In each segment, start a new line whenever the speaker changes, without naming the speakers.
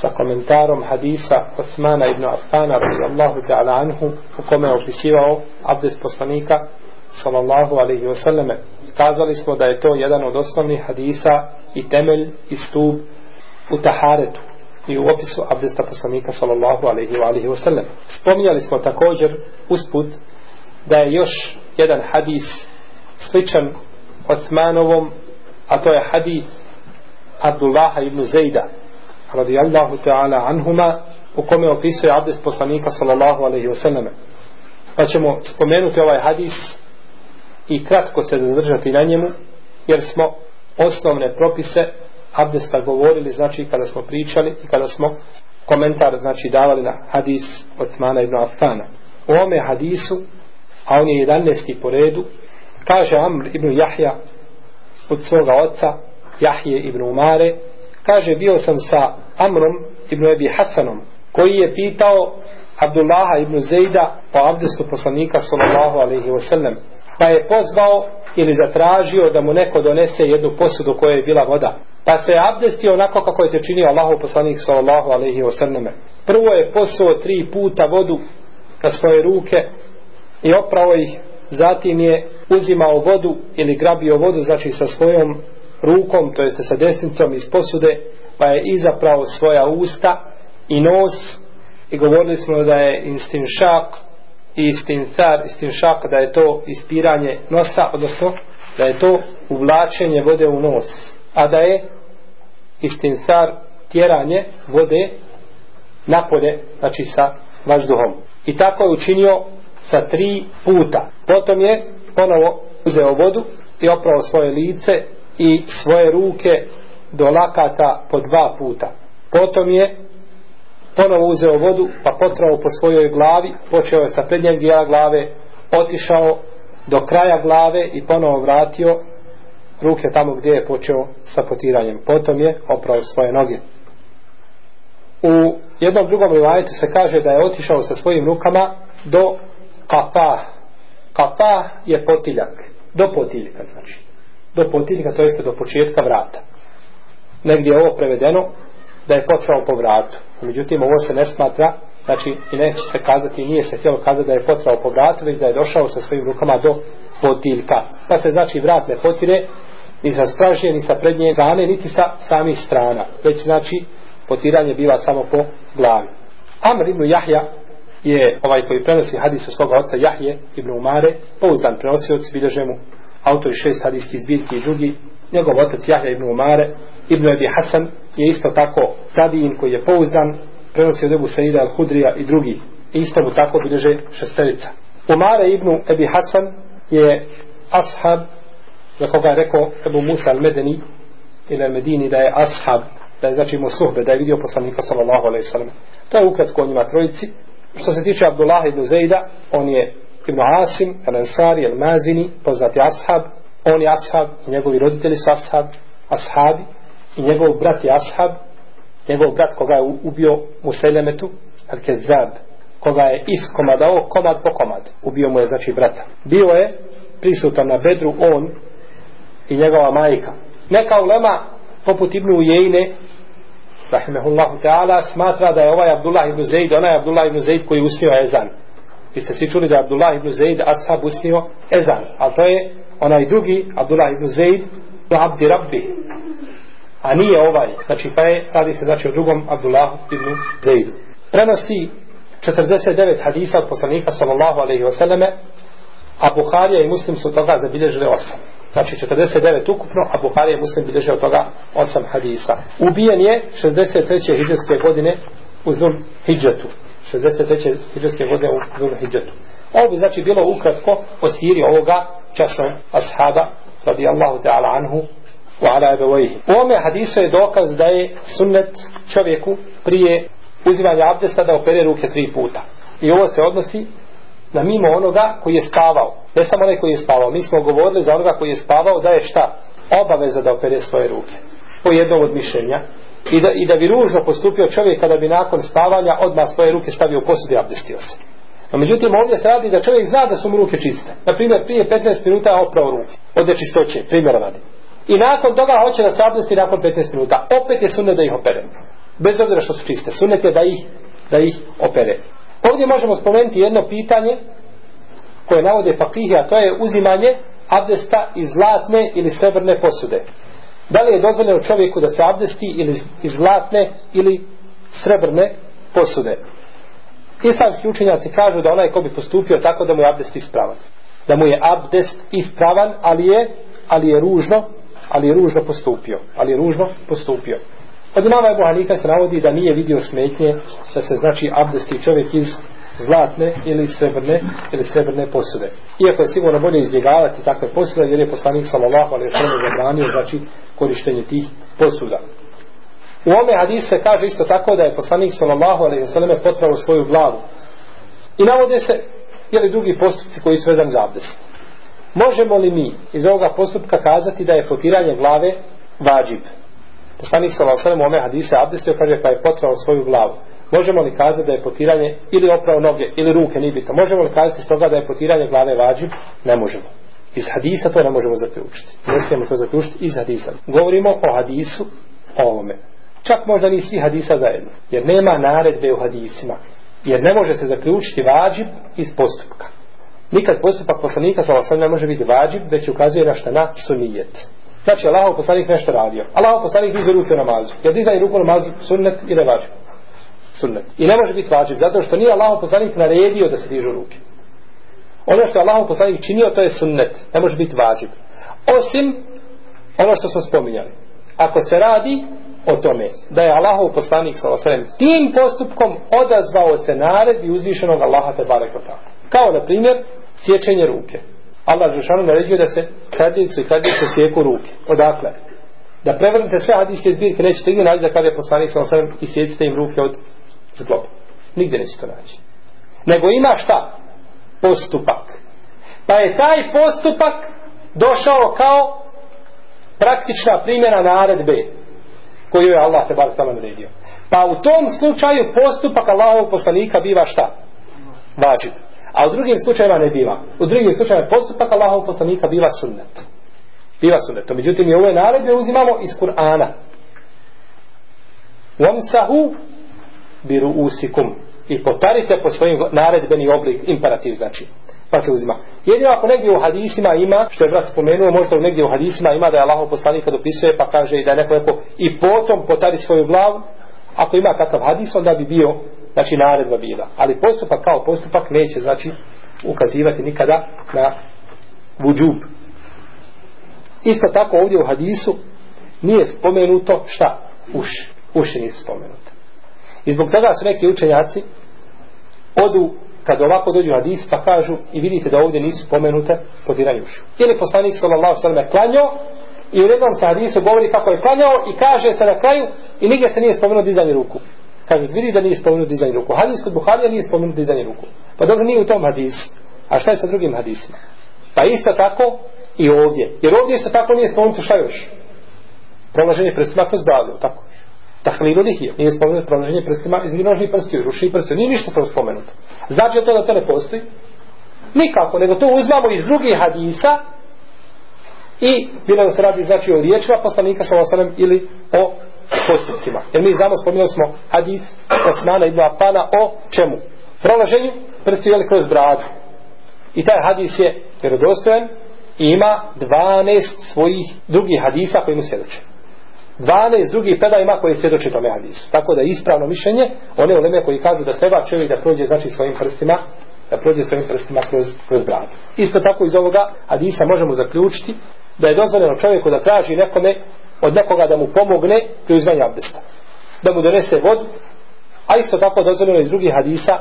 sa komentarom hadisa Osmana ibn Affana radijallahu ta'ala anhu u kome je opisivao abdest poslanika sallallahu alaihi wasallame kazali smo da je to jedan od osnovnih hadisa i temelj i stup u taharetu i u opisu abdesta poslanika sallallahu alaihi wa alaihi wasallam spominjali smo također usput da je još jedan hadis sličan Osmanovom a to je hadis Abdullaha ibn Zejda radi Allahu ta'ala anhuma u kome opisuje abdest poslanika sallallahu alaihi wasallam pa ćemo spomenuti ovaj hadis i kratko se zadržati na njemu jer smo osnovne propise abdesta govorili znači kada smo pričali i kada smo komentar znači davali na hadis Otmana ibn Affana u ome hadisu a on je 11. po redu kaže Amr ibn Jahja od svoga oca Jahje ibn Umare kaže bio sam sa Amrom ibn Ebi Hasanom koji je pitao Abdullaha ibn Zejda po abdestu poslanika sallallahu alaihi wa pa je pozvao ili zatražio da mu neko donese jednu posudu koja je bila voda pa se je abdestio onako kako je te činio Allahov poslanik sallallahu alaihi wa prvo je posuo tri puta vodu na svoje ruke i oprao ih zatim je uzimao vodu ili grabio vodu znači sa svojom rukom, to jeste sa desnicom iz posude, pa je izapravo svoja usta i nos i govorili smo da je istinšak i istinsar istinšak da je to ispiranje nosa, odnosno da je to uvlačenje vode u nos a da je istinsar tjeranje vode napode, znači sa vazduhom. I tako je učinio sa tri puta. Potom je ponovo uzeo vodu i oprao svoje lice i svoje ruke do lakata po dva puta. Potom je ponovo uzeo vodu, pa potrao po svojoj glavi, počeo je sa prednjeg dijela glave, otišao do kraja glave i ponovo vratio ruke tamo gdje je počeo sa potiranjem. Potom je oprao svoje noge. U jednom drugom rivajetu se kaže da je otišao sa svojim rukama do kafah. Kafah je potiljak. Do potiljka znači do potiska, to jeste do početka vrata. Negdje je ovo prevedeno da je potrao po vratu. Međutim, ovo se ne smatra, znači, i neće se kazati, nije se htjelo kazati da je potrao po vratu, već da je došao sa svojim rukama do potiljka. Pa se znači vrat ne potire ni sa spražnje, ni sa prednje strane, niti sa samih strana. Već znači potiranje biva samo po glavi. Amr ibn Jahja je ovaj koji prenosi hadis od svoga oca Jahje ibn Umare, pouzdan prenosioc, bilježe mu autori šest hadijskih zbirki i drugi, njegov otac Jahja ibn Umare, ibn Abi Hasan, je isto tako tabijin koji je pouzdan, prenosi od Ebu Sa'ida al-Hudrija i drugi. I isto mu tako bilježe šesterica. Umare ibn Abi Hasan je ashab, za koga je rekao Ebu Musa al-Medeni, ili al-Medini, da je ashab, da je znači imao suhbe, da je vidio poslanika sallallahu alaihi sallam. To je ukratko o njima trojici. Što se tiče Abdullah ibn Zejda, on je Ibn Asim, El Ansari, El Mazini, poznati Ashab, on je Ashab, njegovi roditelji su Ashab, Ashabi, i njegov brat je Ashab, njegov brat koga je ubio Museljemetu, El Kezab, koga je iskomadao komad po komad, ubio mu je znači brata. Bio je prisutan na bedru on i njegova majka. Neka ulema poput Ibnu Ujejne, rahimahullahu ta'ala, smatra da je ovaj Abdullah ibn Zaid, onaj Abdullah ibn Zaid koji usnio Ezan. Vi ste svi čuli da Abdullah ibn Zaid ashab usnio ezan, ali to je onaj drugi Abdullah ibn Zaid do Abdi Rabbi. A nije ovaj, znači pa je, radi se znači o drugom Abdullah ibn Zaidu. Prenosi 49 hadisa od poslanika sallallahu alaihi wasallame, a Buharija i Muslim su toga zabilježili osam. Znači 49 ukupno, a Buhari je muslim bilježio od toga 8 hadisa. Ubijen je 63. hijđarske godine u zun hijđetu. 63. hijđarske godine u Zulu Hidžetu. Ovo bi znači bilo ukratko o siri ovoga časa ashaba radijallahu ta'ala anhu wa ala ebevojih. U ome hadisu je dokaz da je sunnet čovjeku prije uzimanja abdesta da opere ruke tri puta. I ovo se odnosi na mimo onoga koji je spavao. Ne samo onaj koji je spavao. Mi smo govorili za onoga koji je spavao da je šta? Obaveza da opere svoje ruke. Po jednom od mišljenja I da, i da bi ružno postupio čovjek kada bi nakon spavanja odmah svoje ruke stavio u posudu i abdestio se. No, međutim, ovdje se radi da čovjek zna da su mu ruke čiste. Na primjer, prije 15 minuta je oprao ruke. Ovdje čistoće, primjera radi. I nakon toga hoće da se abdesti nakon 15 minuta. Opet je sunet da ih opere. Bez obzira što su čiste. Sunet je da ih, da ih opere. Ovdje možemo spomenuti jedno pitanje koje navode fakihi, a to je uzimanje abdesta iz zlatne ili srebrne posude da li je dozvoljeno čovjeku da se abdesti ili iz zlatne ili srebrne posude. Islamski učenjaci kažu da onaj ko bi postupio tako da mu je abdest ispravan. Da mu je abdest ispravan, ali je, ali je ružno, ali je ružno postupio. Ali je ružno postupio. Od imama Ebu Hanika se navodi da nije vidio smetnje da se znači abdesti čovjek iz zlatne ili srebrne ili srebrne posude. Iako je sigurno bolje izbjegavati takve posude jer je poslanik sallallahu alejhi ve sellem zabranio znači korištenje tih posuda. U ome hadis se kaže isto tako da je poslanik sallallahu alejhi ve selleme potrao svoju glavu. I navode se je li drugi postupci koji su vezani za abdest. Možemo li mi iz ovoga postupka kazati da je potiranje glave vađib? Poslanik sallallahu alejhi ve selleme u ome hadise abdestio kaže pa je potrao svoju glavu. Možemo li kazati da je potiranje ili oprao noge ili ruke nije bitno? Možemo li kazati s toga da je potiranje glave vađib? Ne možemo. Iz hadisa to ne možemo zaključiti. Ne smijemo to zaključiti iz hadisa. Govorimo o hadisu o ovome. Čak možda ni svi hadisa zajedno. Jer nema naredbe u hadisima. Jer ne može se zaključiti vađib iz postupka. Nikad postupak poslanika sa osam ne može biti vađib, već ukazuje na šta na sunijet. Znači, Allahov poslanik nešto radio. Allahov poslanik dizu ruke u namazu. Jer dizaj ruku u namazu sunnet ili vađib sunnet. I ne može biti vađiv, zato što nije Allahom poslanik naredio da se dižu ruke. Ono što je Allahom poslanik činio, to je sunnet. Ne može biti vađiv. Osim ono što smo spominjali. Ako se radi o tome da je Allahov poslanik sa osrem tim postupkom odazvao se naredi uzvišenog Allaha te barekota. Kao, na primjer, sjećenje ruke. Allah Žešanu naređuje da se kradljice i kradljice sjeku ruke. Odakle? Da prevrnete sve hadijske zbirke, nećete gdje naći da kada je poslanik sa osrem i sjecite im ruke od zglobu. Nigdje neće to naći. Nego ima šta? Postupak. Pa je taj postupak došao kao praktična primjena na B koju je Allah tebara tamo naredio. Pa u tom slučaju postupak Allahovog poslanika biva šta? Vađib. A u drugim slučajima ne biva. U drugim slučajima postupak Allahovog poslanika biva sunnet. Biva sunnet. Međutim i ove naredbe uzimamo iz Kur'ana. Vam sahu biru usikum i potarite po svojim naredbeni oblik imperativ znači pa se uzima. Jedino ako negdje u hadisima ima, što je brat spomenuo, možda u negdje u hadisima ima da je Allahov poslanika dopisuje pa kaže da je neko lepo i potom potari svoju glavu, ako ima takav hadis onda bi bio, znači naredba bila. Ali postupak kao postupak neće znači ukazivati nikada na vudžub. Isto tako ovdje u hadisu nije spomenuto šta? Uš. Uši nije spomenuto. I zbog toga su neki učenjaci odu, kad ovako dođu na dis, pa kažu i vidite da ovdje nisu spomenute potiranje ušu. Ili poslanik sallallahu sallam je klanjao i u jednom se hadisu govori kako je klanjao i kaže se na kraju i nigdje se nije spomenuo dizanje ruku. Kaže, vidi da nije spomenuo dizanje ruku. Hadis kod Buharija nije spomenuo dizanje ruku. Pa dobro, nije u tom hadisu. A šta je sa drugim hadisima? Pa isto tako i ovdje. Jer ovdje isto tako nije spomenuto šta još? Prolaženje prstima kroz bradu, tako. Tahlilu lihije. Nije spomenuto promjenjenje prstima iz nožnih prstiju, rušnih prstiju. Nije ništa to spomenuto. Znači to da to ne postoji? Nikako, nego to uzmamo iz drugih hadisa i bilo da se radi znači o riječima poslanika sa osanem ili o postupcima. Jer mi znamo, spominjali smo hadis Osmana ibn Afana o čemu? Proloženju prstiju ili kroz bradu. I taj hadis je vjerodostojen i ima 12 svojih drugih hadisa koji mu sjedoče dvane iz drugih predajima koje svjedoči tome hadisu. Tako da je ispravno mišljenje, one uleme koji kažu da treba čovjek da prođe znači svojim prstima, da prođe svojim prstima kroz, kroz bradu. Isto tako iz ovoga hadisa možemo zaključiti da je dozvoljeno čovjeku da traži nekome od nekoga da mu pomogne pri uzmanju abdesta. Da mu donese vod, a isto tako dozvoljeno iz drugih hadisa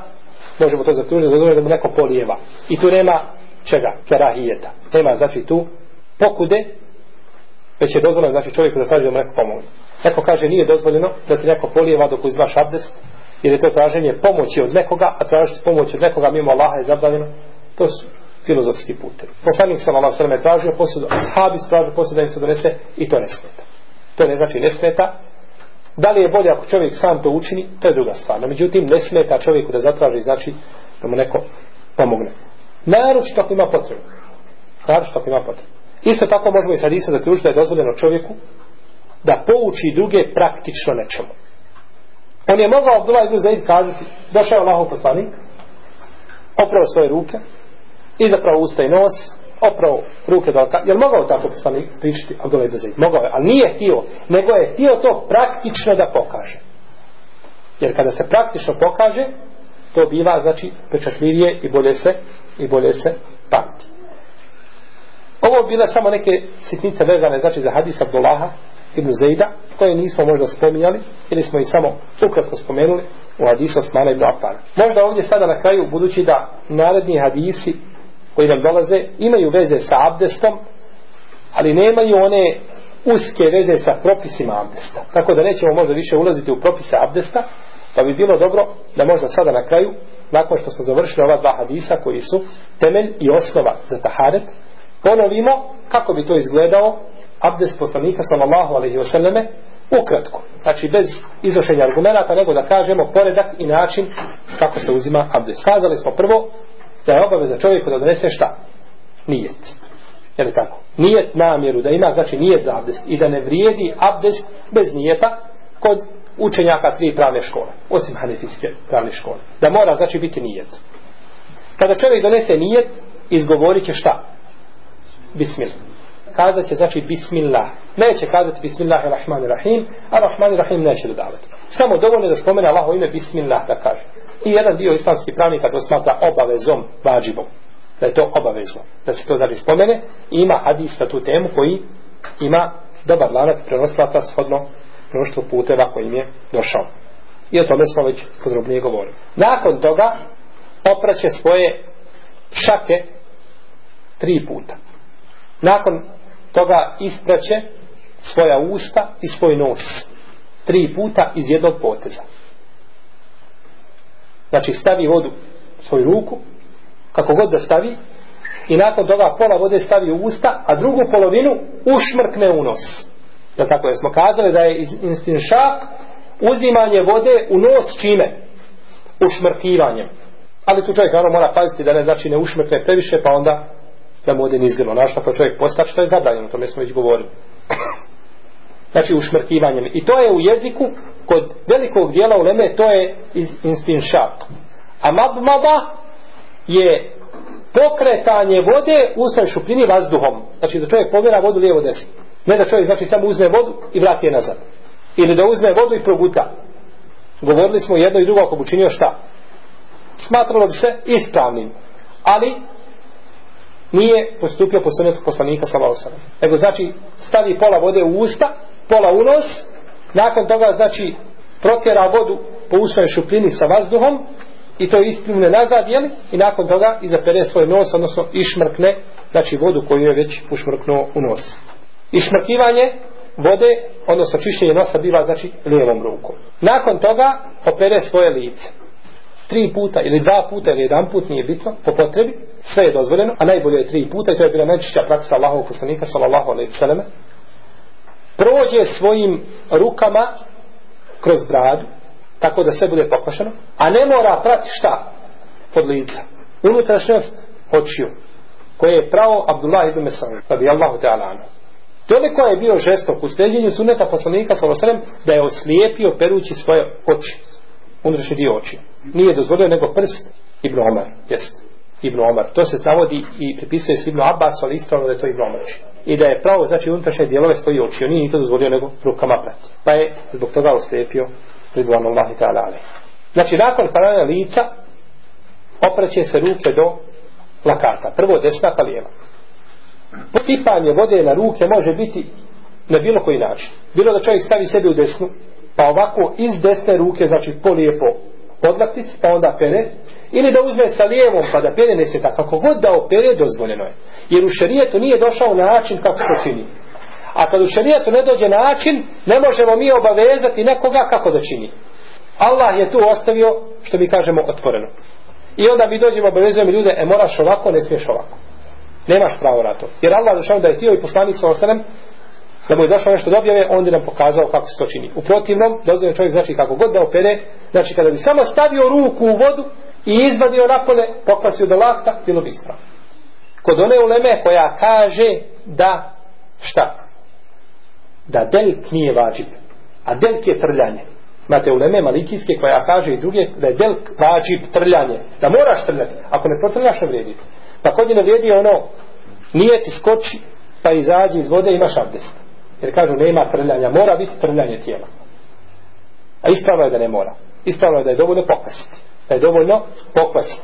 možemo to zaključiti, dozvoljeno da mu neko polijeva. I tu nema čega, kerahijeta. Nema znači tu pokude već je dozvoljeno znači čovjeku da traži da mu neko pomogne. Neko kaže nije dozvoljeno da ti neko polijeva dok uzimaš abdest, jer je to traženje pomoći od nekoga, a tražiti pomoć od nekoga mimo Allaha je zabranjeno. To su filozofski pute. Poslanik sam Allah sveme tražio posljedno, a sahabi su tražio posljedno da im se donese i to ne smeta. To ne znači ne smeta. Da li je bolje ako čovjek sam to učini, to je druga stvar. No, međutim, ne smeta čovjeku da zatraži, znači da mu neko pomogne. Naročito ako ima potrebu. Naročito ako ima potrebu. Isto tako možemo i sadisa zaključiti da je dozvoljeno čovjeku da pouči druge praktično nečemu. On je mogao Abdullah ibn Zaid kazati, došao Allah u poslanik, oprao svoje ruke, i zapravo usta i nos, oprao ruke do alka. Jel mogao tako poslanik pričati Abdullah ibn Zaid? Mogao je, ali nije htio, nego je htio to praktično da pokaže. Jer kada se praktično pokaže, to biva, znači, pečatljivije i bolje se, i bolje se pamti. Ovo bila samo neke sitnice vezane, znači za hadis Abdullaha ibn Zejda, koje nismo možda spominjali, ili smo ih samo ukratko spomenuli u hadisu Osmana ibn Afana. Možda ovdje sada na kraju, budući da naredni hadisi koji nam dolaze imaju veze sa abdestom, ali nemaju one uske veze sa propisima abdesta. Tako da nećemo možda više ulaziti u propise abdesta, pa bi bilo dobro da možda sada na kraju, nakon što smo završili ova dva hadisa koji su temelj i osnova za taharet, ponovimo kako bi to izgledao abdest poslanika sallallahu alaihi wasallame ukratko, znači bez izvršenja argumenta, nego da kažemo poredak i način kako se uzima abdest. Kazali smo prvo da je obaveza čovjeku da donese šta? Nijet. Je li tako? Nijet namjeru da ima, znači nijet za abdest i da ne vrijedi abdest bez nijeta kod učenjaka tri pravne škole, osim hanefiske pravne škole. Da mora, znači, biti nijet. Kada čovjek donese nijet, izgovorit će šta? bismillah. Kazat će znači bismillah. Neće kazati bismillah i rahman i rahim, a rahman i rahim neće dodavati. Samo dovoljno da spomene Allaho ime bismillah da kaže. I jedan dio islamskih pravnika to smatra obavezom, vađibom. Da je to obavezno. Da se to zari spomene. I ima hadis na tu temu koji ima dobar lanac prenoslata shodno mnoštvo puteva kojim je došao. I o tome smo već podrobnije govorili. Nakon toga opraće svoje šake tri puta nakon toga ispraće svoja usta i svoj nos tri puta iz jednog poteza znači stavi vodu svoju ruku kako god da stavi i nakon toga pola vode stavi u usta a drugu polovinu ušmrkne u nos da tako je smo kazali da je instinšak uzimanje vode u nos čime ušmrkivanjem ali tu čovjek naravno mora paziti da ne znači ne ušmrkne previše pa onda da mu ode nizgrlo. Naš tako čovjek postač, to je zabranjeno, tome smo već govorili. Znači ušmrkivanjem. I to je u jeziku, kod velikog dijela uleme, to je instinšak. A mabmaba je pokretanje vode usred šupljini vazduhom. Znači da čovjek povjera vodu lijevo desno. Ne da čovjek znači samo uzme vodu i vrati je nazad. Ili da uzme vodu i proguta. Govorili smo jedno i drugo ako bi učinio šta. Smatralo bi se ispravnim. Ali nije postupio po sunetu poslanika sa Valsara. Nego znači stavi pola vode u usta, pola u nos, nakon toga znači protjera vodu po usnoj šupljini sa vazduhom i to ispljune nazad, jeli? I nakon toga izapere svoj nos, odnosno išmrkne znači vodu koju je već ušmrknuo u nos. Išmrkivanje vode, odnosno čišćenje nosa biva znači lijevom rukom. Nakon toga opere svoje lice tri puta ili dva puta ili jedan put nije bitno po potrebi sve je dozvoljeno a najbolje je tri puta i to je bila najčešća praksa Allahov poslanika sallallahu alejhi ve selleme prođe svojim rukama kroz bradu tako da sve bude pokvašeno a ne mora prati šta pod lica unutrašnjost očiju koje je pravo Abdullah ibn Mesaud radijallahu ta'ala anhu Toliko je bio žestok u sljedjenju suneta poslanika sa da je oslijepio perući svoje oči, unrešnji dio očiju nije dozvolio nego prst Ibn Omar, jest Ibn Omar. To se navodi i pripisuje s Ibn Abbas, ali ispravno da je to Ibn Omar. I da je pravo, znači, unutrašnje dijelove svoje oči, on nije ni to dozvolio nego rukama prati. Pa je zbog toga oslijepio Ridvan Allah i ta'ala ali. Znači, nakon paralela lica, opraće se ruke do lakata. Prvo desna pa lijeva. Posipanje vode na ruke može biti na bilo koji način. Bilo da čovjek stavi sebi u desnu, pa ovako iz desne ruke, znači po lijepo podlaktic, pa onda pene, ili da uzme sa lijevom, pa da pene ne sjeta. Kako god da opere, dozvoljeno je. Jer u šarijetu nije došao način kako to čini. A kad u šarijetu ne dođe način, ne možemo mi obavezati nekoga kako da čini. Allah je tu ostavio, što mi kažemo, otvoreno. I onda mi dođemo, obavezujemo ljude, e moraš ovako, ne smiješ ovako. Nemaš pravo na to. Jer Allah zašao da je tio i poslanik sa ostanem, da mu je došao nešto dobijave, on je nam pokazao kako se to čini. U protivnom, da uzme čovjek, znači kako god da opere, znači kada bi samo stavio ruku u vodu i izvadio napole, pokvasio do lakta, bilo bi ispravo. Kod one uleme koja kaže da šta? Da delik nije vađib. A delik je trljanje. Imate uleme malikijske koja kaže i druge da je delik vađib trljanje. Da moraš trljati. Ako ne potrljaš, ne vrijedi. Pa kod je ne vrijedi ono, nije ti skoči, pa izađi iz vode, imaš abdest. Jer kažu nema trljanja, mora biti trljanje tijela. A ispravo je da ne mora. Ispravo je da je dovoljno pokvasiti. Da je dovoljno pokvasiti.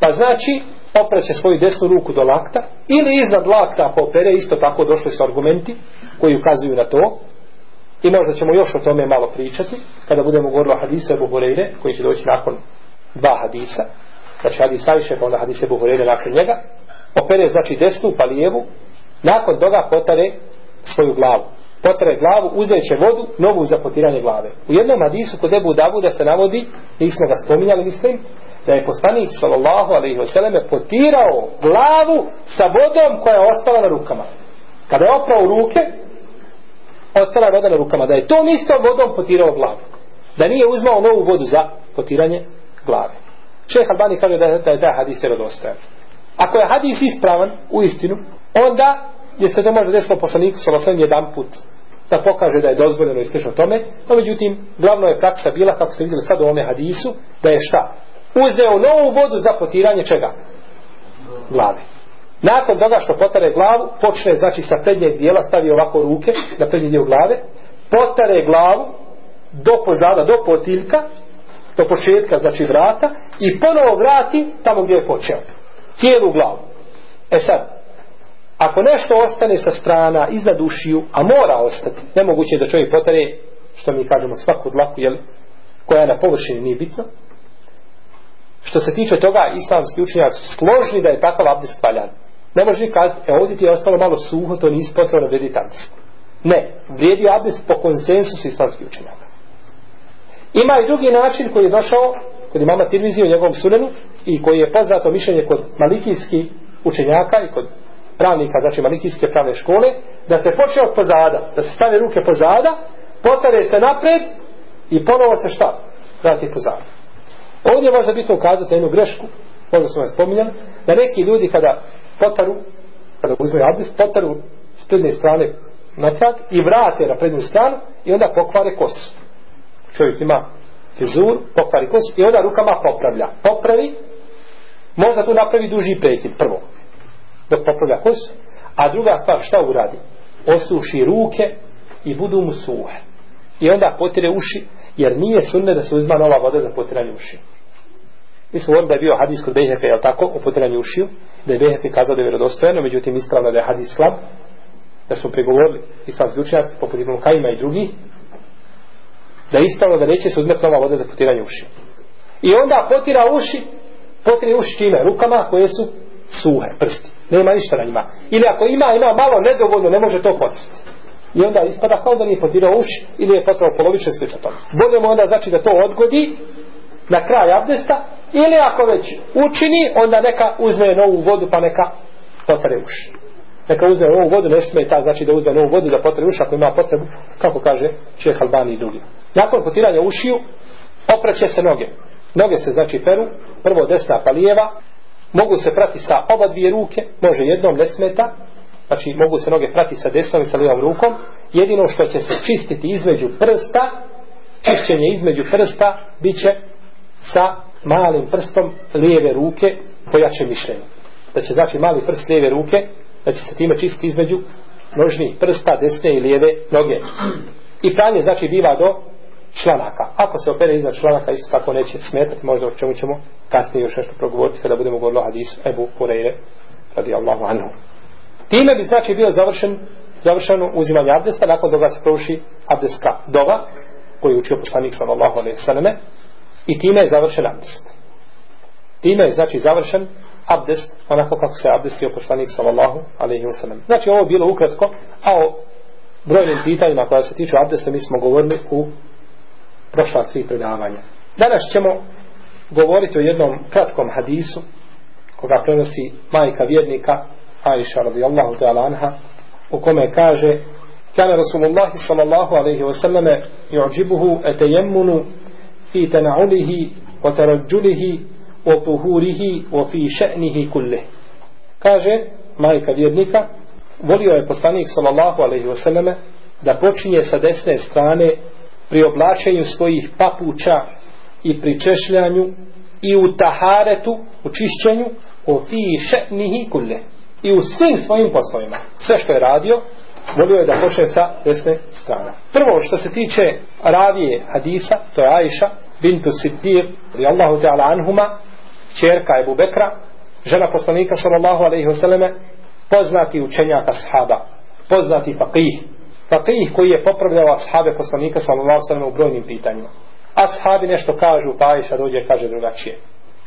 Pa znači, opreće svoju desnu ruku do lakta ili iznad lakta ako opere, isto tako došli su argumenti koji ukazuju na to i možda ćemo još o tome malo pričati kada budemo govorili o hadisu Ebu Horeire koji će doći nakon dva hadisa znači hadis Ajše pa onda hadis Ebu Horeire nakon njega opere znači desnu pa lijevu nakon toga potare svoju glavu. Potre glavu, uzeće vodu, novu za potiranje glave. U jednom hadisu kod Ebu Davu da se navodi, nismo ga spominjali, mislim, da je poslanik sallallahu alaihi wasallam potirao glavu sa vodom koja je ostala na rukama. Kada je oprao ruke, ostala voda na rukama. Da je tom istom vodom potirao glavu. Da nije uzmao novu vodu za potiranje glave. Šeha Albani kaže da je taj hadis vjerodostojan. Ako je hadis ispravan, u istinu, onda gdje se to može desilo pa poslanik sa vasem jedan put da pokaže da je dozvoljeno i slično tome no međutim glavno je praksa bila kako ste vidjeli sad u ome hadisu da je šta uzeo novu vodu za potiranje čega glave nakon toga što potare glavu počne znači sa prednjeg dijela stavi ovako ruke na prednji dio glave potare glavu do pozada, do potiljka do početka znači vrata i ponovo vrati tamo gdje je počeo cijelu glavu e sad ako nešto ostane sa strana iznad ušiju, a mora ostati, nemoguće je da čovjek potare, što mi kažemo svaku dlaku, jel, koja na površini nije bitno, što se tiče toga, islamski učenjaci su složni da je takav abdest valjan. Ne može ni kazati, e, ovdje ti je ostalo malo suho, to nisi potrebno vredi tamo. Ne, vrijedi abdest po konsensusu islamskih učenjaka. Ima i drugi način koji je došao kod imama Tirmizi u njegovom sunenu i koji je poznato mišljenje kod malikijskih učenjaka i kod pravnika, znači malicijske pravne škole, da se počne od pozada, da se stave ruke pozada, potare se napred i ponovo se šta? Vrati pozada. Ovdje možda bitno ukazati jednu grešku, možda smo vam spominjali, da neki ljudi kada potaru, kada uzme abdest, potaru s prednje strane natrag i vrate na prednju stranu i onda pokvare kosu. Čovjek ima fizur, pokvari kosu i onda rukama popravlja. Popravi, možda tu napravi duži prekid prvo, dok popravlja kosu, a druga stvar šta uradi? Osuši ruke i budu mu suhe. I onda potire uši, jer nije sunne da se uzma nova voda za potiranje uši. Mi smo da je bio hadis kod Behefe, je tako, o potiranju ušiju, da je Behefe kazao da je vjerodostojeno, međutim ispravno da je hadis slab, da smo pregovorili islamski učenjaci, poput Ibn Kajima i drugi, da je ispravno da neće se uzmet nova voda za potiranje ušiju. I onda potira uši, potire uši čime? Rukama koje su suhe, prsti. Nema ništa na njima. Ili ako ima, ima malo, nedovoljno, ne može to potisati. I onda ispada kao da nije potirao uši ili je potrao polovično sliča tome. Bolje mu onda znači da to odgodi na kraj abdesta ili ako već učini, onda neka uzme novu vodu pa neka potare uši. Neka uzme novu vodu, ne smije ta znači da uzme novu vodu da potare uši ako ima potrebu, kako kaže Čeh Albani i drugi. Nakon potiranja ušiju, opreće se noge. Noge se znači peru, prvo desna pa lijeva, mogu se prati sa oba dvije ruke, može jednom, ne smeta, znači mogu se noge prati sa desnom i sa lijevom rukom, jedino što će se čistiti između prsta, čišćenje između prsta, bit će sa malim prstom lijeve ruke pojače mišljenje. Da će znači mali prst lijeve ruke, da će se time čistiti između nožnih prsta, desne i lijeve noge. I pranje znači biva do članaka. Ako se opere iznad članaka, isto tako neće smetati, možda o čemu ćemo kasnije još nešto progovoriti kada budemo govorili o hadisu Ebu Hureyre radi Allahu anhu. Time bi znači bio završen završeno uzimanje abdesta, nakon toga se proši abdeska dova, koji je učio poslanik sallallahu alaihi sallame, i time je završen abdest. Time je znači završen abdest, onako kako se abdestio poslanik sallallahu alaihi sallame. Znači ovo je bilo ukratko, a o brojnim pitanjima koja se tiču abdesta mi smo govorili u došla tri predavanja. Danas ćemo govoriti o jednom kratkom hadisu koga prenosi majka vjernika Aisha radijallahu ta'ala anha u kome kaže Kana Rasulullah sallallahu alaihi wa sallam i'ođibuhu etejemmunu fi tena'ulihi wa tarađulihi wa tuhurihi wa fi še'nihi kulli kaže majka vjernika volio je poslanik sallallahu alaihi wa sallam da počinje sa desne strane pri oblačenju svojih papuća i pri češljanju i u taharetu, u čišćenju u fi še'ni hikulle i u svim svojim poslovima sve što je radio volio je da počne sa desne strane prvo što se tiče ravije hadisa to je Aisha bintu Siddir i Allahu ta'ala anhuma čerka Ebu Bekra žena poslanika sallallahu alaihi wasallam poznati učenjak ashaba poznati faqih faqih koji je popravljao ashabe poslanika sallallahu alejhi ve u brojnim pitanjima. Ashabi nešto kažu, pa Aisha dođe kaže drugačije.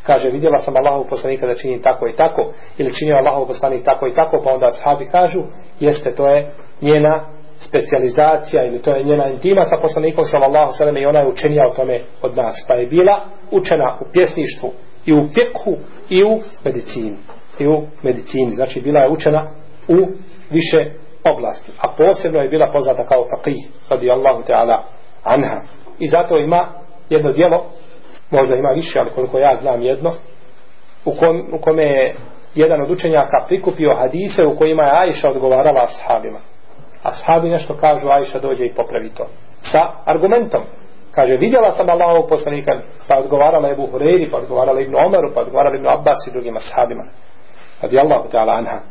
Kaže vidjela sam Allahov poslanika da čini tako i tako ili čini Allahov poslanik tako i tako, pa onda ashabi kažu jeste to je njena specializacija ili to je njena intima sa poslanikom sallallahu alejhi ve i ona je učenija o tome od nas, pa je bila učena u pjesništvu i u fikhu i u medicini. I u medicini, znači bila je učena u više oblasti. A posebno je bila poznata kao faqih, radi Allahu ta'ala, anha. I zato ima jedno dijelo, možda ima više, ali koliko ja znam jedno, u, kom, u kome je jedan od učenjaka prikupio hadise u kojima je Aisha odgovarala ashabima. Ashabi nešto kažu, Aisha dođe i popravi to. Sa argumentom. Kaže, vidjela sam Allahovog poslanika, pa odgovarala Ebu Hureyri, pa odgovarala Ibnu Omeru, pa odgovarala Ibnu Abbas i drugim ashabima. Radi Allahu ta'ala anha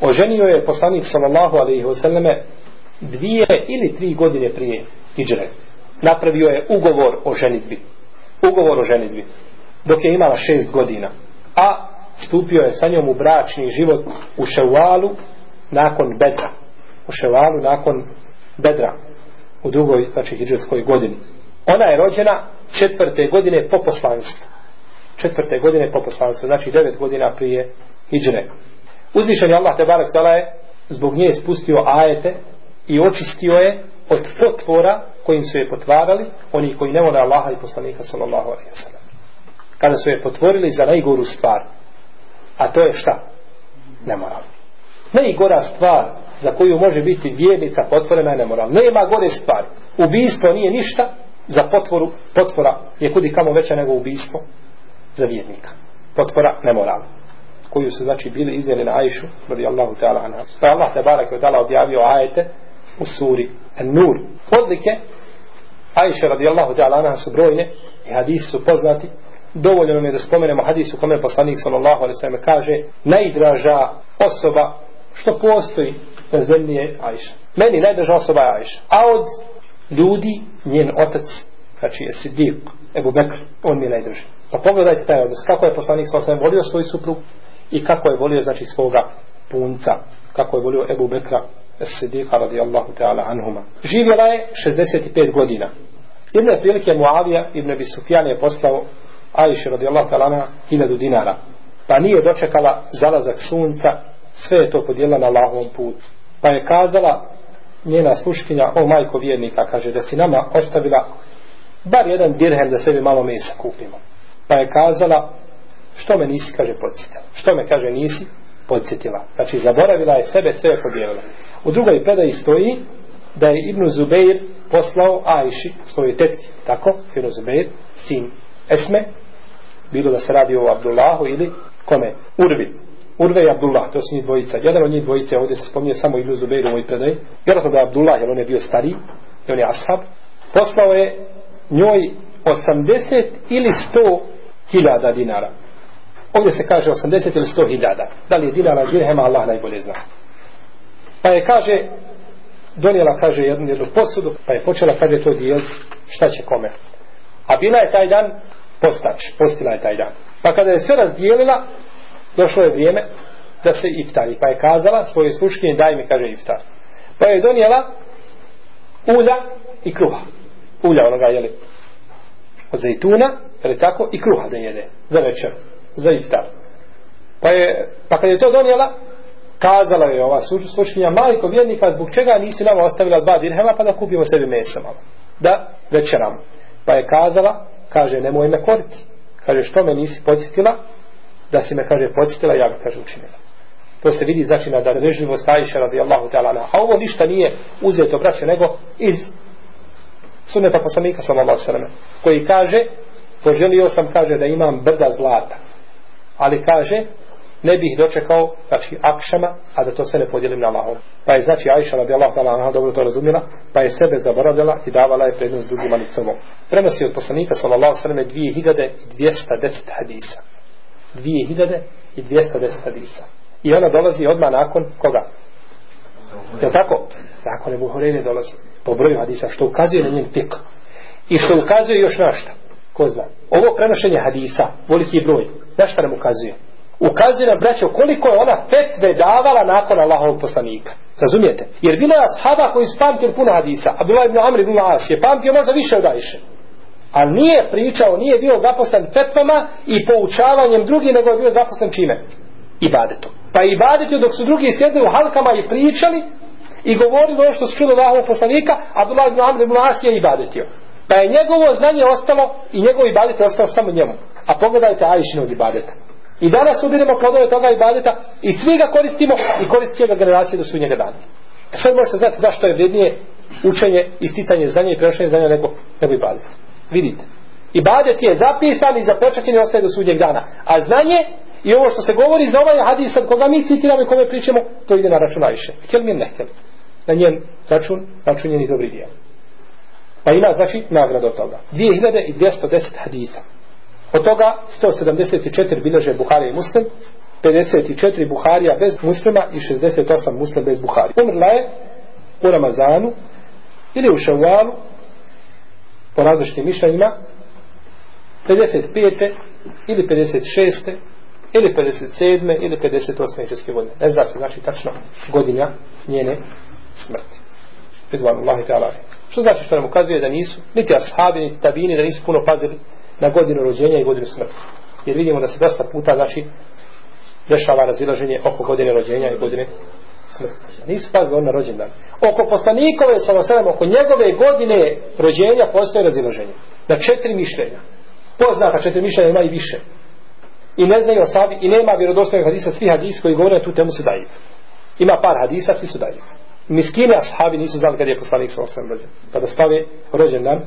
oženio je poslanik sallallahu alaihi wasallame dvije ili tri godine prije iđre. Napravio je ugovor o ženitbi. Ugovor o ženitbi. Dok je imala šest godina. A stupio je sa njom u bračni život u ševalu nakon bedra. U ševalu nakon bedra. U drugoj, znači, iđreskoj godini. Ona je rođena četvrte godine po poslanstvu. Četvrte godine po poslanstvu. Znači, devet godina prije iđre uzvišen je Allah te barak je zbog nje spustio ajete i očistio je od potvora kojim su je potvarali oni koji ne vole Allaha i poslanika sallallahu alaihi wasallam kada su je potvorili za najgoru stvar a to je šta? nemoral najgora stvar za koju može biti vjernica potvorena je nemoral nema gore stvari ubistvo nije ništa za potvoru potvora je kudi kamo veća nego ubistvo za vjernika potvora nemorala koju su znači bile izdjeli na Ajšu radijallahu ta'ala anha pa je Allah tabara koji ta'ala objavio ajete u suri An-Nur odlike Ajše radijallahu ta'ala anha su brojne i hadisi su poznati dovoljno nam je da spomenemo hadisu kome je poslanik sallallahu alaihi sallam kaže najdraža osoba što postoji na zemlji je Ajša meni najdraža osoba je Ajša a od ljudi njen otac znači je Siddiq Ebu Bekr on mi je najdraži Pa pogledajte taj odnos, kako je poslanik sa osvijem volio svoju suprugu, i kako je volio znači svoga punca kako je volio Ebu Bekra Sidiqa radijallahu ta'ala anhuma živjela je 65 godina jedne prilike Muavija ibn Abi Sufjan je poslao Ajši radijallahu ta'ala anha 1000 dinara pa nije dočekala zalazak sunca sve je to podijela na lahom put pa je kazala njena sluškinja o majko vjernika kaže da si nama ostavila bar jedan dirhem da sebi malo mesa kupimo pa je kazala što me nisi, kaže, podsjetila. Što me, kaže, nisi, podsjetila. Znači, zaboravila je sebe, sve je podijelila. U drugoj predaji stoji da je Ibn Zubeir poslao Ajši, svoje tetki, tako, Ibn Zubeir, sin Esme, bilo da se radi o Abdullahu ili kome, Urvi. Urve i Abdullah, to su njih dvojica. Jedan od njih dvojice, ovdje se spominje samo Ibn Zubeir u mojoj predaji, jer da je Abdullah, jer on je bio stari, i on je ashab, poslao je njoj 80 ili 100 hiljada dinara. Ovdje se kaže 80 ili 100 hiljada. Da li je dinara dirhema, Allah najbolje zna. Pa je kaže, donijela kaže jednu, jednu posudu, pa je počela kad je to dijeliti, šta će kome. A bila je taj dan postač, postila je taj dan. Pa kada je sve razdijelila, došlo je vrijeme da se iftari. Pa je kazala svoje sluškinje, daj mi, kaže iftar. Pa je donijela ulja i kruha. Ulja onoga, jeli, od zajtuna, jer je tako, i kruha da jede za večeru za iftar. Pa, je, pa kad je to donijela, kazala je ova sluškinja, majko vjernika, zbog čega nisi nama ostavila dva dirhema, pa da kupimo sebi mesa malo. Da, večeram. Pa je kazala, kaže, nemoj me koriti. Kaže, što me nisi podsjetila? Da si me, kaže, podsjetila, ja bi, kaže, učinila. To se vidi, znači, na darvežljivo stajiša, radi Allahu ta'ala, a ovo ništa nije uzeto, braće, nego iz suneta poslanika, sallallahu sallam, koji kaže, poželio sam, kaže, da imam brda zlata ali kaže ne bih dočekao znači akšama a da to sve ne podijelim na Allahom pa je znači Aisha radi Allah dobro to razumila pa je sebe zaboravljala i davala je prednost drugima ni crvom prenosi od poslanika sallallahu sallam 2210 hadisa 2210 hadisa i ona dolazi odmah nakon koga je tako nakon Ebu Horene dolazi po broju hadisa što ukazuje na njen fik i što ukazuje još na šta ko zna ovo prenošenje hadisa voliki broj Nešto nam ukazuje. Ukazuje nam, braćo, koliko je ona fetve davala nakon Allahovog poslanika. Razumijete? Jer bila je ashaba koji su pamtili puno hadisa. A bila je bila Amri, bila Asije. Pamtio možda više od Ajše. A nije pričao, nije bio zaposlen fetvama i poučavanjem drugih, nego je bio zaposlen čime? Ibadetom. Pa ibadetio dok su drugi sjedili u halkama i pričali i govorili ono što su čuli Allahovog poslanika, a bila je bila Amri, bila Asije ibadetio. Pa je njegovo znanje ostalo i njegov ibadet je ostalo samo njemu. A pogledajte Ajšinu od ibadeta. I danas ubiremo plodove toga ibadeta i svi ga koristimo i korist cijega generacije do su njega dana. E sad možete znati zašto je vrednije učenje, isticanje znanja i prenošenje znanja nego, nego ibadet. Vidite. Ibadet je zapisan i započećen i ostaje do sudnjeg dana. A znanje i ovo što se govori za ovaj hadis od koga mi citiramo i kome pričamo, to ide na račun Ajše. Htjeli mi ne htjeli. Na njen račun, račun njenih dobrih djela. Pa ima znači nagrada od toga. 2210 hadisa. Od toga 174 bilože Buhari i Muslim, 54 Buharija bez Muslima i 68 Muslim bez Buharija. Umrla je u Ramazanu ili u Šavualu po različitim mišljenjima 55. ili 56. ili 57. ili 58. ičeske godine. Ne zna se znači tačno godinja njene smrti. Pidvanu, Allahi te alavim. Što znači što nam ukazuje da nisu, niti ashabi, niti tabini, da nisu puno pazili na godinu rođenja i godinu smrti. Jer vidimo da se dosta puta, znači, dešava razilaženje oko godine rođenja i godine smrti. Nisu pazili on na rođendan. Oko poslanikove, samo sedam, oko njegove godine rođenja postoje razilaženje. Na četiri mišljenja. Poznata četiri mišljenja ima i više. I ne znaju sabi, i nema vjerodostojnog hadisa, svi hadisi koji govore tu temu su dajiv. Ima par hadisa, svi su dajivi miskine ashabi nisu znali kad je poslanik sa osam rođen. Kada pa stave rođen dan.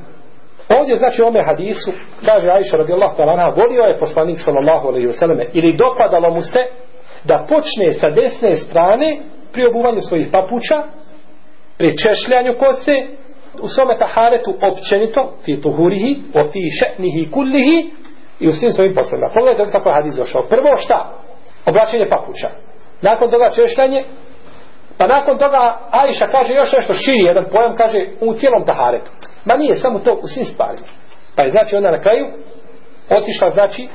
Ovdje znači ome hadisu, kaže Aisha radijallahu talana, volio je poslanik sallallahu alaihi wasallam ili dopadalo mu se da počne sa desne strane pri obuvanju svojih papuća, pri češljanju kose, u svome taharetu općenito, fi tuhurihi, o fi še'nihi kullihi, i u svim svojim poslanima. Pogledajte kako je hadis došao. Prvo šta? Obraćanje papuća. Nakon toga češljanje, Pa nakon toga Ajša kaže još nešto širi, jedan pojam kaže u cijelom taharetu. Ma nije samo to u svim stvarima. Pa je znači ona na kraju otišla znači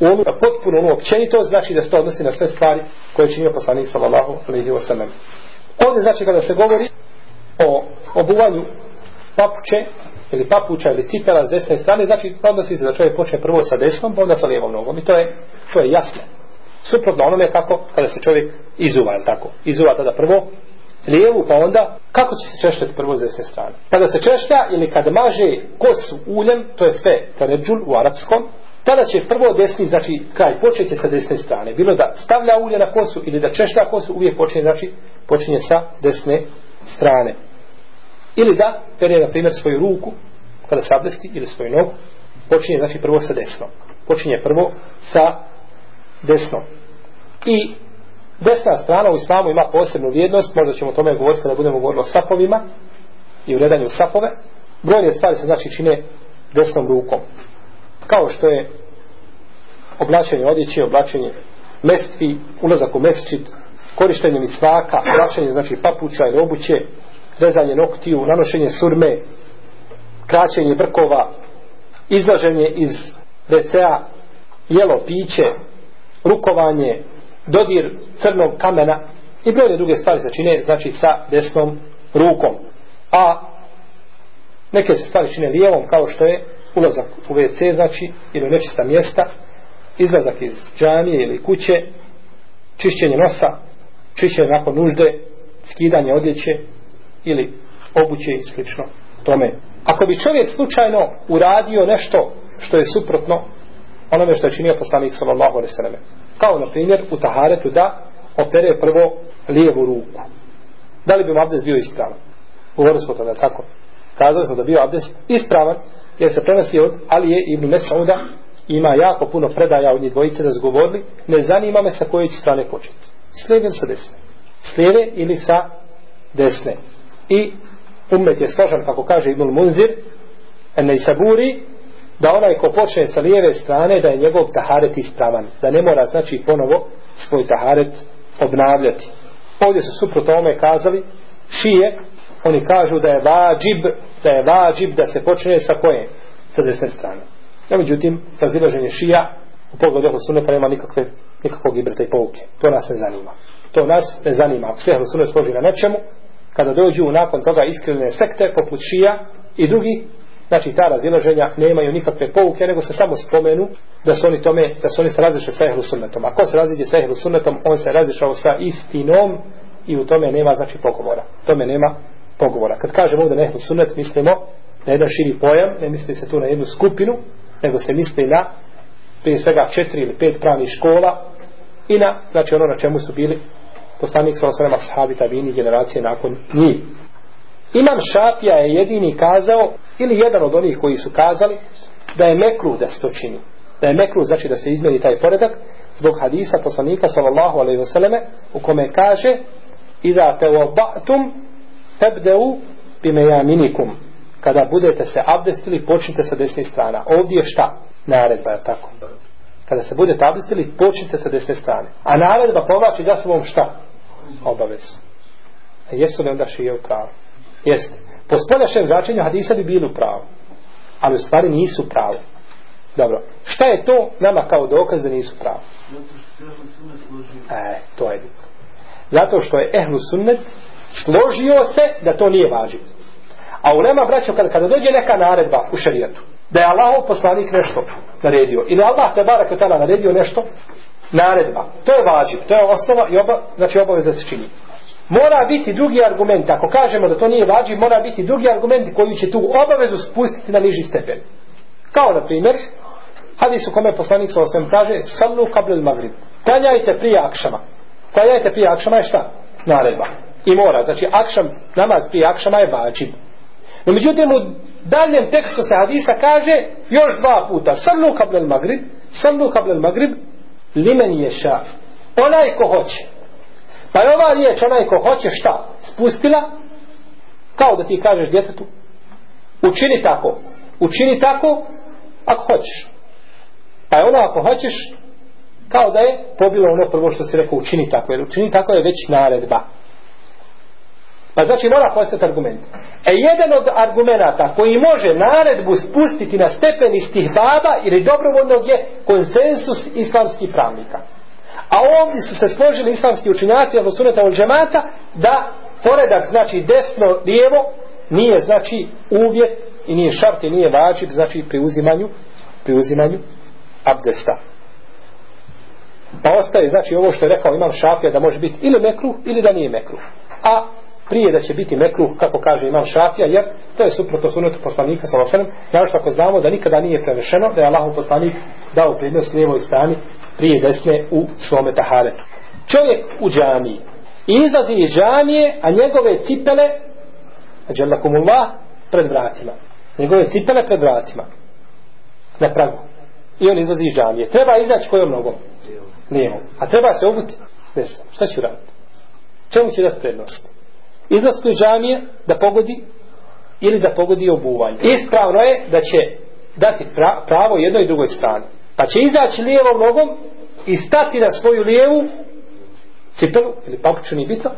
u onu potpuno onu općenito, znači da se to odnosi na sve stvari koje je činio poslanik sallallahu alaihi wa sallam. Ovdje znači kada se govori o obuvanju papuče ili papuča ili cipela s desne strane, znači odnosi se da čovjek počne prvo sa desnom, pa onda sa lijevom nogom i to je, to je jasno suprotno onome kako kada se čovjek izuva, je tako? Izuva tada prvo lijevu, pa onda kako će se češljati prvo s desne strane? Kada se češlja ili kada maže kosu uljem, to je sve tređul u arapskom, tada će prvo desni, znači kraj, počeće sa desne strane. Bilo da stavlja ulje na kosu ili da češlja kosu, uvijek počinje, znači počinje sa desne strane. Ili da pere, na primjer, svoju ruku, kada se ablesti, ili svoju nogu, počinje, znači, prvo sa desnom. Počinje prvo sa desnom. I desna strana u islamu ima posebnu vrijednost, možda ćemo o tome govoriti kada budemo govorili o sapovima i u redanju sapove. Brojne stvari se znači čine desnom rukom. Kao što je oblačenje odjeće, oblačenje mestvi, ulazak u mesčit, korištenje misvaka, oblačenje znači papuća ili obuće, rezanje noktiju, nanošenje surme, kraćenje brkova, izlaženje iz recea, jelo, piće, rukovanje, dodir crnog kamena i brojne druge stvari se čine znači sa desnom rukom a neke se stvari čine lijevom kao što je ulazak u WC znači ili u nečista mjesta izlazak iz džanije ili kuće čišćenje nosa čišćenje nakon nužde skidanje odjeće ili obuće i slično tome ako bi čovjek slučajno uradio nešto što je suprotno onome što je činio poslanik sallallahu alejhi ve kao na primjer u taharetu da opere prvo lijevu ruku da li bi mu abdes bio ispravan govorili smo to da tako kazali smo da bio abdes ispravan jer se prenosi od Alije ibn Mesauda ima jako puno predaja od njih dvojice da zgovorili ne zanima me sa koje će strane početi s lijeve sa desne s lijeve ili sa desne i umet je složan kako kaže ibn Munzir ene i saburi da onaj ko počne sa lijeve strane da je njegov taharet ispravan da ne mora znači ponovo svoj taharet obnavljati ovdje su suprot ome kazali šije oni kažu da je vađib da je vađib da se počne sa koje sa desne strane ja, međutim razilaženje šija u pogledu ehlu suneta nema nikakve, nikakvog ibrta i pouke to nas ne zanima to nas ne zanima ako se ehlu sunet složi na nečemu kada dođu nakon toga iskrene sekte poput šija i drugi Znači ta razilaženja nemaju nikakve pouke, nego se samo spomenu da su oni tome, da su oni se razišli sa ehlu sunnetom. Ako se raziđe sa ehlu sunnetom, on se razišao sa istinom i u tome nema znači pogovora. U tome nema pogovora. Kad kažemo ovdje na ehlu sunnet, mislimo na jedan širi pojam, ne misli se tu na jednu skupinu, nego se misli na prije svega četiri ili pet pravnih škola i na, znači ono na čemu su bili poslanik sa osvrema sahabi, tabini, generacije nakon njih. Imam Šafija je jedini kazao ili jedan od onih koji su kazali da je mekru da se to čini. Da je mekru znači da se izmeri taj poredak zbog hadisa poslanika sallallahu alejhi ve selleme u kome kaže idha tawaddatum tabda'u bimayaminikum kada budete se abdestili počnite sa desne strane. Ovdje šta? Naredba je tako. Kada se budete abdestili počnite sa desne strane. A naredba povlači za sobom šta? Obavezu. A jesu li onda šije u pravu? Jeste. Po spoljašnjem značenju hadisa bi bili u pravu. Ali u stvari nisu pravi. Dobro. Šta je to nama kao dokaz da nisu pravi? E, to je Zato što je ehlu sunnet složio se da to nije važivo. A u nema braća, kada, kada dođe neka naredba u šarijetu, da je Allah poslanik nešto naredio, ili Allah te barak naredio nešto, naredba. To je važivo, to je osnova i oba, znači obaveza se čini mora biti drugi argument ako kažemo da to nije vađi mora biti drugi argument koji će tu obavezu spustiti na niži stepen kao na primjer hadis u kome poslanik sa osvijem kaže sallu kabril magrib klanjajte prije akšama klanjajte prije akšama je šta? naredba i mora znači akšam namaz prije akšama je vađi no međutim u daljem tekstu se hadisa kaže još dva puta sallu kabril magrib sallu kabril magrib limen je ša onaj ko hoće Pa je ova riječ onaj ko hoće šta? Spustila? Kao da ti kažeš djetetu. Učini tako. Učini tako ako hoćeš. Pa je ono ako hoćeš kao da je pobilo ono prvo što si rekao učini tako. Jer učini tako je već naredba. Pa znači mora postati argument. E jedan od argumenta koji može naredbu spustiti na stepen istih baba ili dobrovoljnog je konsensus islamskih pravnika. A ovdje su se složili islamski učinjaci od suneta od džemata da poredak znači desno lijevo nije znači uvjet i nije šart i nije vađib znači pri uzimanju pri uzimanju abdesta pa ostaje znači ovo što je rekao imam šafija da može biti ili mekruh ili da nije mekruh a prije da će biti mekruh, kako kaže imam šafija, jer to je suprotno sunetu poslanika sa lošenom, znači ako znamo da nikada nije prevešeno, da je Allahov poslanik dao prednost lijevoj strani prije desne u svome taharetu. Čovjek u džaniji, izlazi iz džanije, a njegove cipele, džanakumullah, pred vratima. Njegove cipele pred vratima. Na pragu. I on izlazi iz džanije. Treba izaći kojom nogom? Lijevom. A treba se obuti? Ne znam. Šta ću raditi? Čemu će dati prednost? izlasku iz džamije da pogodi ili da pogodi obuvanje. Ispravno je da će dati pra, pravo jednoj i drugoj strani. Pa će izaći lijevom nogom i stati na svoju lijevu cipelu ili papuću ni bitva,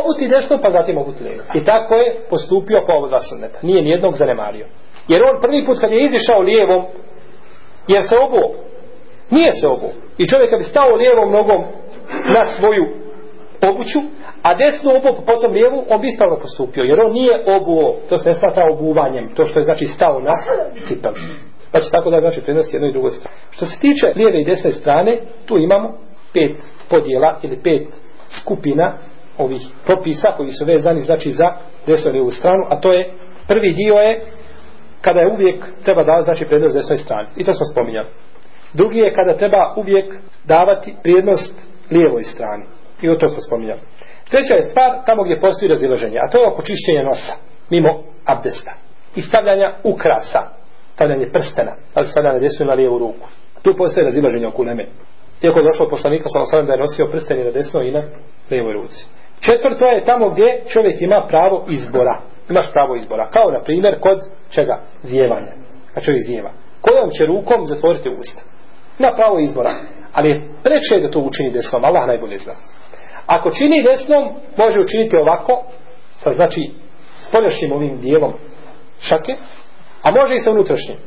obuti desno pa zatim obuti lijevo. I tako je postupio po ovog sunneta. Nije nijednog zanemario. Jer on prvi put kad je izišao lijevom je se obuo. Nije se obuo. I čovjek kad bi stao lijevom nogom na svoju obuću, a desnu obuku potom lijevu obistavno postupio, jer on nije obuo, to se ne smatra obuvanjem, to što je znači stao na cipelu. Pa znači, će tako da znači prenosi jednoj i drugoj strani. Što se tiče lijeve i desne strane, tu imamo pet podjela ili pet skupina ovih propisa koji su vezani znači za desnu lijevu stranu, a to je prvi dio je kada je uvijek treba davati znači prednost desnoj strani. I to smo spominjali. Drugi je kada treba uvijek davati prednost lijevoj strani. I o to smo spominjali. Treća je stvar tamo gdje postoji razilaženje, a to je oko čišćenja nosa, mimo abdesta. I stavljanja ukrasa, stavljanje prstena, ali stavljanje desnu na lijevu ruku. Tu postoje razilaženje oko neme. Iako je došlo od poslanika sa da je nosio prsteni na desnoj i na lijevoj ruci. Četvrto je tamo gdje čovjek ima pravo izbora. Imaš pravo izbora. Kao na primjer kod čega? Zijevanja. A čovjek zijeva. Kojom će rukom zatvoriti usta? Na pravo izbora. Ali je preče da to učini desnom. Allah najbolje zna. Ako čini desnom, može učiniti ovako, sa znači spoljašnjim ovim dijelom šake, a može i sa unutrašnjim.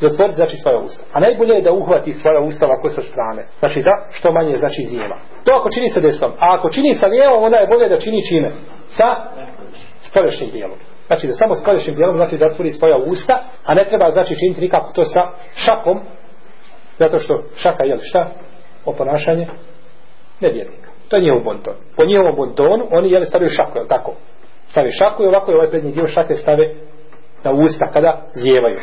Zatvrdi znači svoja usta. A najbolje je da uhvati svoja usta ovako sa strane. Znači da što manje znači zijema. To ako čini sa desnom. A ako čini sa lijevom, onda je bolje da čini čime? Sa spoljašnjim dijelom. Znači da samo spoljašnjim dijelom znači da otvori svoja usta, a ne treba znači činiti nikako to sa šakom, zato što šaka je li šta? Oponašanje? Ne vjerujem. To je njevo bonton. Po njevo bontonu oni jeli stavljaju šaku, je tako? Stavljaju šaku i ovako je ovaj prednji dio šake stave na usta kada zjevaju.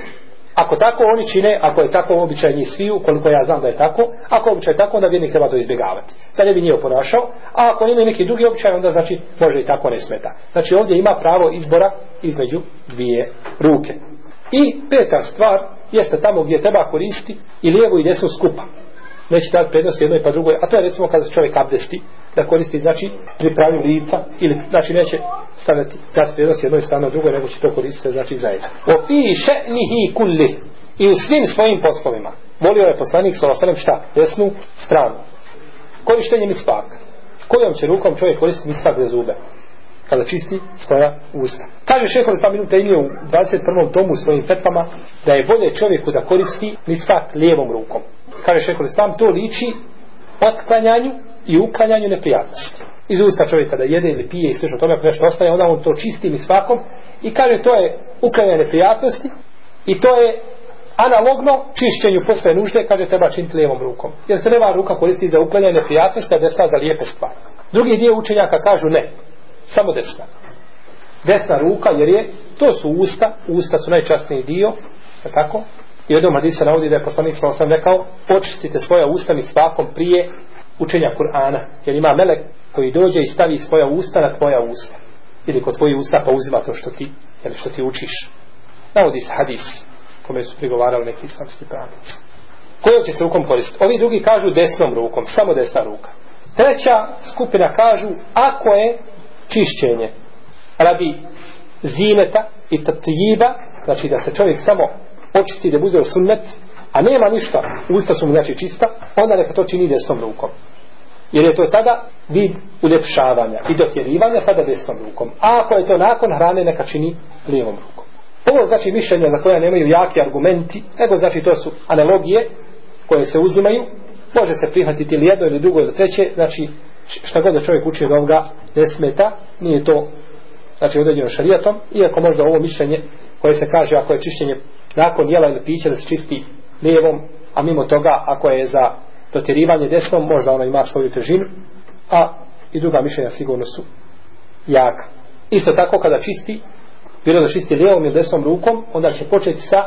Ako tako oni čine, ako je tako običaj njih sviju, koliko ja znam da je tako, ako je običaj tako, onda vjernik treba to izbjegavati. Da ne bi nije oponašao, a ako ima neki drugi običaj, onda znači može i tako ne smeta. Znači ovdje ima pravo izbora između dvije ruke. I peta stvar jeste tamo gdje treba koristiti i lijevu i desnu skupa neće dati prednost jednoj pa drugoj, a to je recimo kada se čovjek abdesti, da koristi, znači, pripravi lica, ili, znači, neće stavljati, dati prednost jednoj strano drugoj, nego će to koristiti, znači, zajedno. O fi še'nihi kulli, i u svim svojim poslovima, molio je poslanik sa osanem šta? Desnu stranu. Korištenje mi spaka. Kojom će rukom čovjek koristiti mi spak za zube? Kada čisti svoja usta. Kaže šehovi sva minuta imio u 21. tomu svojim fetvama da je bolje čovjeku da koristi mi spak lijevom rukom kaže šekol islam, to liči otklanjanju i uklanjanju neprijatnosti. Iz usta čovjeka da jede ili pije i slično tome, ako nešto ostaje, onda on to čisti mi svakom i kaže to je uklanjanje neprijatnosti i to je analogno čišćenju posle nužde, kaže treba činiti lijevom rukom. Jer se leva ruka koristi za uklanjanje neprijatnosti, a desna za lijepe stvari. Drugi dio učenjaka kažu ne, samo desna. Desna ruka, jer je, to su usta, usta su najčastniji dio, tako, I jednom hadisu se navodi da je poslanik sa osam rekao očistite svoja usta mi svakom prije učenja Kur'ana. Jer ima melek koji dođe i stavi svoja usta na tvoja usta. Ili kod tvoje usta pa uzima to što ti, jel, što ti učiš. Navodi se hadis kome su prigovarali neki islamski pravnici. Koje će se rukom koristiti? Ovi drugi kažu desnom rukom, samo desna ruka. Treća skupina kažu ako je čišćenje radi zineta i tatjiba, znači da se čovjek samo očisti da buze u sunnet, a nema ništa, usta su mu znači čista, onda neka to čini desnom rukom. Jer je to tada vid uljepšavanja i dotjerivanja, tada pa desnom rukom. A ako je to nakon hrane, neka čini lijevom rukom. Ovo znači mišljenje za koje nemaju jaki argumenti, nego znači to su analogije koje se uzimaju, može se prihvatiti ili jedno ili drugo ili treće, znači šta god da čovjek uči od ovoga ne smeta, nije to znači određeno šarijatom, iako možda ovo mišljenje koje se kaže ako je čišćenje nakon jela ili pića da se čisti lijevom, a mimo toga ako je za dotjerivanje desnom, možda ona ima svoju težinu, a i druga mišljenja sigurno su jaka. Isto tako kada čisti, bilo da čisti lijevom ili desnom rukom, onda će početi sa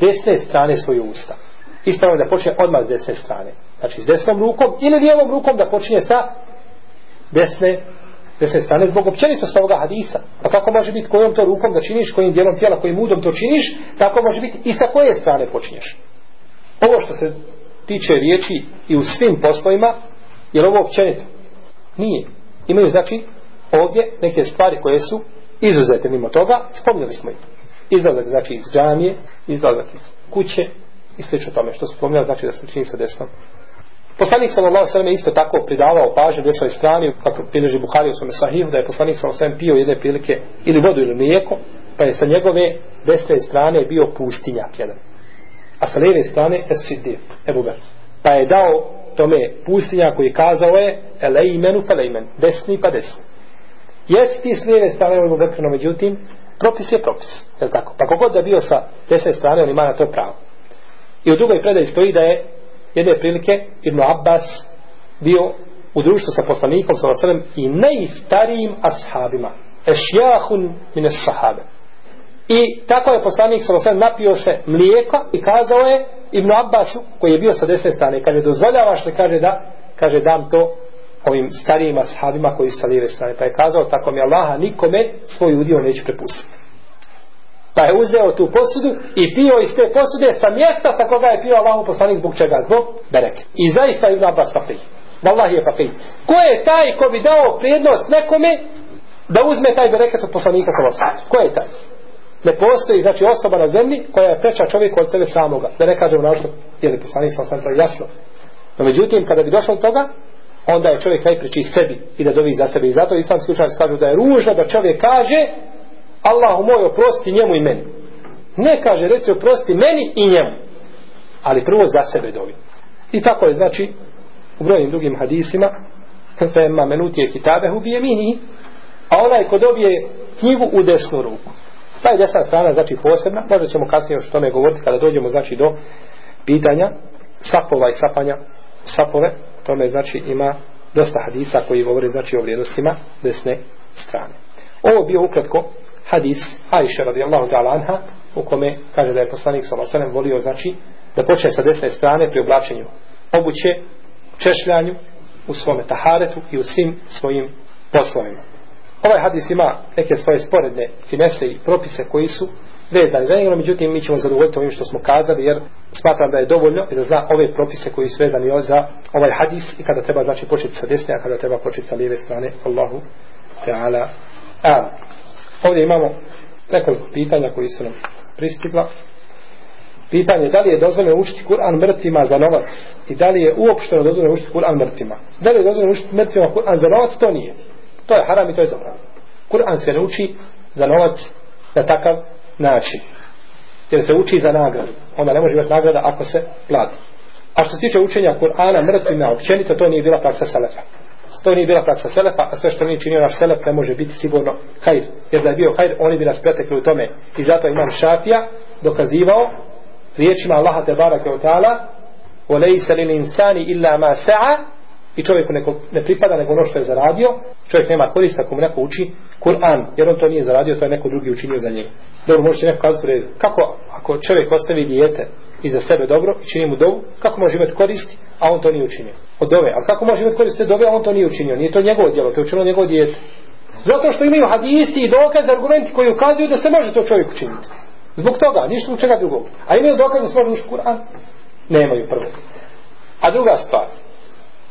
desne strane svoje usta. Ispravno da počne odmah s desne strane. Znači s desnom rukom ili lijevom rukom da počinje sa desne da se stane zbog općenitost ovoga hadisa. Pa kako može biti kojom to rukom da činiš, kojim dijelom tijela, kojim mudom to činiš, tako može biti i sa koje strane počinješ. Ovo što se tiče riječi i u svim poslovima, je ovo općenito? Nije. Imaju znači ovdje neke stvari koje su izuzete mimo toga, spomnjali smo ih. Izlazak znači iz džamije, izlazak iz kuće i sl. tome što su spomnjali znači da se čini sa desnom Poslanik sallallahu alejhi ve isto tako pridavao pažnju desnoj strani kako bilježi Buhari u svom sahihu da je poslanik sallallahu alejhi pio jedne prilike ili vodu ili mlijeko pa je sa njegove desne strane bio pustinjak jedan a sa lijeve strane Esidif, Ebu Ber. Pa je dao tome pustinja koji kazao je Elejmenu Felejmen, desni pa desni. Jesi ti s lijeve strane Ebu Bekrano, međutim, propis je propis. Je tako? Pa kogod da bio sa desne strane, on ima na to pravo. I u drugoj predaj stoji da je jedne prilike Ibn Abbas bio u društvu sa poslanikom sa vasalem i najstarijim ashabima ešjahun mine sahabe i tako je poslanik sa vasalem napio se mlijeka i kazao je Ibn Abbasu koji je bio sa desne strane kaže dozvoljavaš li kaže da kaže dam to ovim starijim ashabima koji su sa lijeve strane pa je kazao tako mi Allaha nikome svoj udio neće prepustiti Pa je uzeo tu posudu i pio iz te posude sa mjesta sa koga je pio Allahu poslanik zbog čega? Zbog berek. I zaista je Abbas fakih. Wallahi je fakih. Ko je taj ko bi dao prijednost nekome da uzme taj bereket od poslanika sa vasa? Ko je taj? Ne postoji znači osoba na zemlji koja je preča čovjeku od sebe samoga. Da ne kažem našto, jer je poslanik sa vasa jasno. No međutim, kada bi došlo do toga, onda je čovjek najpriči sebi i da dovi za sebe. I zato islamski učenjaci kažu da je ružno da čovjek kaže Allahu moj oprosti njemu i meni. Ne kaže reci oprosti meni i njemu. Ali prvo za sebe dovi. I tako je znači u brojnim drugim hadisima fe ma menutije kitabehu bije mini a onaj ko dobije knjigu u desnu ruku. Ta je desna strana znači posebna. Možda ćemo kasnije još o tome govoriti kada dođemo znači do pitanja sapova i sapanja sapove. tome znači ima dosta hadisa koji govore znači o vrijednostima desne strane. Ovo bio ukratko hadis Aisha radijallahu ta'ala anha u kome kaže da je poslanik sallallahu volio znači da počne sa desne strane pri oblačenju obuće češljanju u svome taharetu i u svim svojim poslovima ovaj hadis ima neke svoje sporedne finese i propise koji su vezani za njegov, međutim mi ćemo zadovoljiti ovim što smo kazali jer smatram da je dovoljno da zna ove propise koji su vezani za ovaj hadis i kada treba znači početi sa desne a kada treba početi sa lijeve strane Allahu Ta'ala Amin Ovdje imamo nekoliko pitanja koji su nam pristigla. Pitanje je da li je dozvoljeno učiti Kur'an mrtvima za novac i da li je uopšteno dozvoljeno učiti Kur'an mrtvima. Da li je dozvoljeno učiti mrtvima Kur'an za novac, to nije. To je haram i to je zabranjeno. Kur'an se ne uči za novac na takav način. Jer se uči za nagradu. Onda ne može imati nagrada ako se plati. A što se tiče učenja Kur'ana mrtvima općenito, to nije bila praksa Salafa. To nije bila praksa Selefa, a sve što nije činio naš Selef ne može biti sigurno hajr. Jer da je bio hajr, oni bi nas pretekli u tome. I zato imam Šafija dokazivao riječima Allaha te barake od ta'ala وَلَيْسَ لِلْإِنْسَانِ إِلَّا مَا سَعَ i čovjeku neko, ne pripada nego ono što je zaradio čovjek nema korist ako mu neko uči Kur'an, jer on to nije zaradio, to je neko drugi učinio za njega. Dobro, možete neko kazati kako, ako čovjek ostavi dijete i za sebe dobro i čini mu dovu, kako može imati koristi, a on to nije učinio. Od dove. Ali kako može imati koristi dove, a on to nije učinio. Nije to njegovo djelo, to je učinio njegovo djete. Zato što imaju hadisi i dokaz, argumenti koji ukazuju da se može to čovjek učiniti. Zbog toga, ništa zbog čega drugog. A imaju dokaz da se može ušku Kur'an? Nemaju prvo. A druga stvar,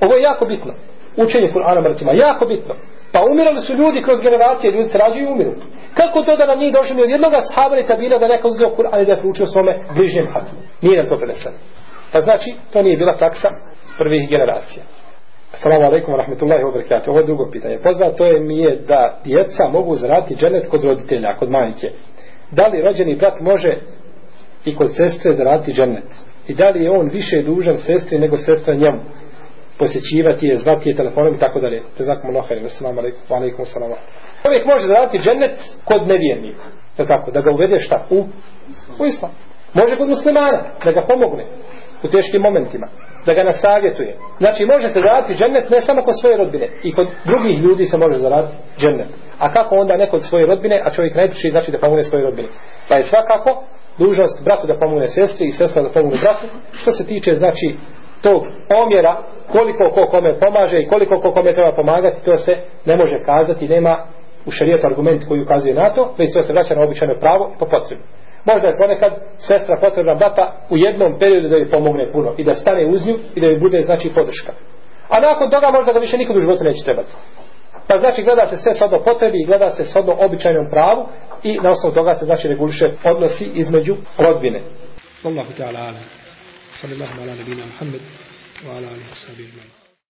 ovo je jako bitno. Učenje Kur'ana mrtima, jako bitno. Pa umirali su ljudi kroz generacije, ljudi se rađuju i umiru. Kako to da nam nije došlo ni od jednog ashaba ni tabina da neka uzeo Kur'an i da je proučio svome bližnjem hatmu? Nije nam to preneseno. Pa znači, to nije bila praksa prvih generacija. Assalamu alaikum wa rahmetullahi wa barakatuh. Ovo je drugo pitanje. Pozvao to je mi je da djeca mogu zarati dženet kod roditelja, kod majke. Da li rođeni brat može i kod sestre zarati dženet? I da li je on više dužan sestri nego sestra njemu? posjećivati je, zvati je telefonom i tako dalje. Prezakom Allah, hajde, vesalamu alaikum, alaikum, salamu alaikum. Čovjek može zvati džennet kod nevjernika. Je tako? Da ga uvede šta? U? U islam. Može kod muslimana, da ga pomogne u teškim momentima, da ga nasavjetuje. Znači, može se zaraditi džennet ne samo kod svoje rodbine, i kod drugih ljudi se može zaraditi džennet. A kako onda ne kod svoje rodbine, a čovjek najpriče znači da pomogne svoje rodbine? Pa je svakako dužnost bratu da pomogne sestri i sestra da pomogne bratu, što se tiče, znači, tog omjera koliko ko kome pomaže i koliko ko kome treba pomagati to se ne može kazati nema u šarijetu argument koji ukazuje na to već to se vraća na običajno pravo i po potrebu možda je ponekad sestra potrebna bata u jednom periodu da joj pomogne puno i da stane uz nju i da joj bude znači podrška a nakon toga možda da više nikog u životu neće trebati pa znači gleda se sve sodno potrebi i gleda se sodno običajnom pravu i na osnovu toga se znači reguliše odnosi između rodbine Allahu ta'ala alam صلى الله على نبينا محمد وعلى آله وصحبه أجمعين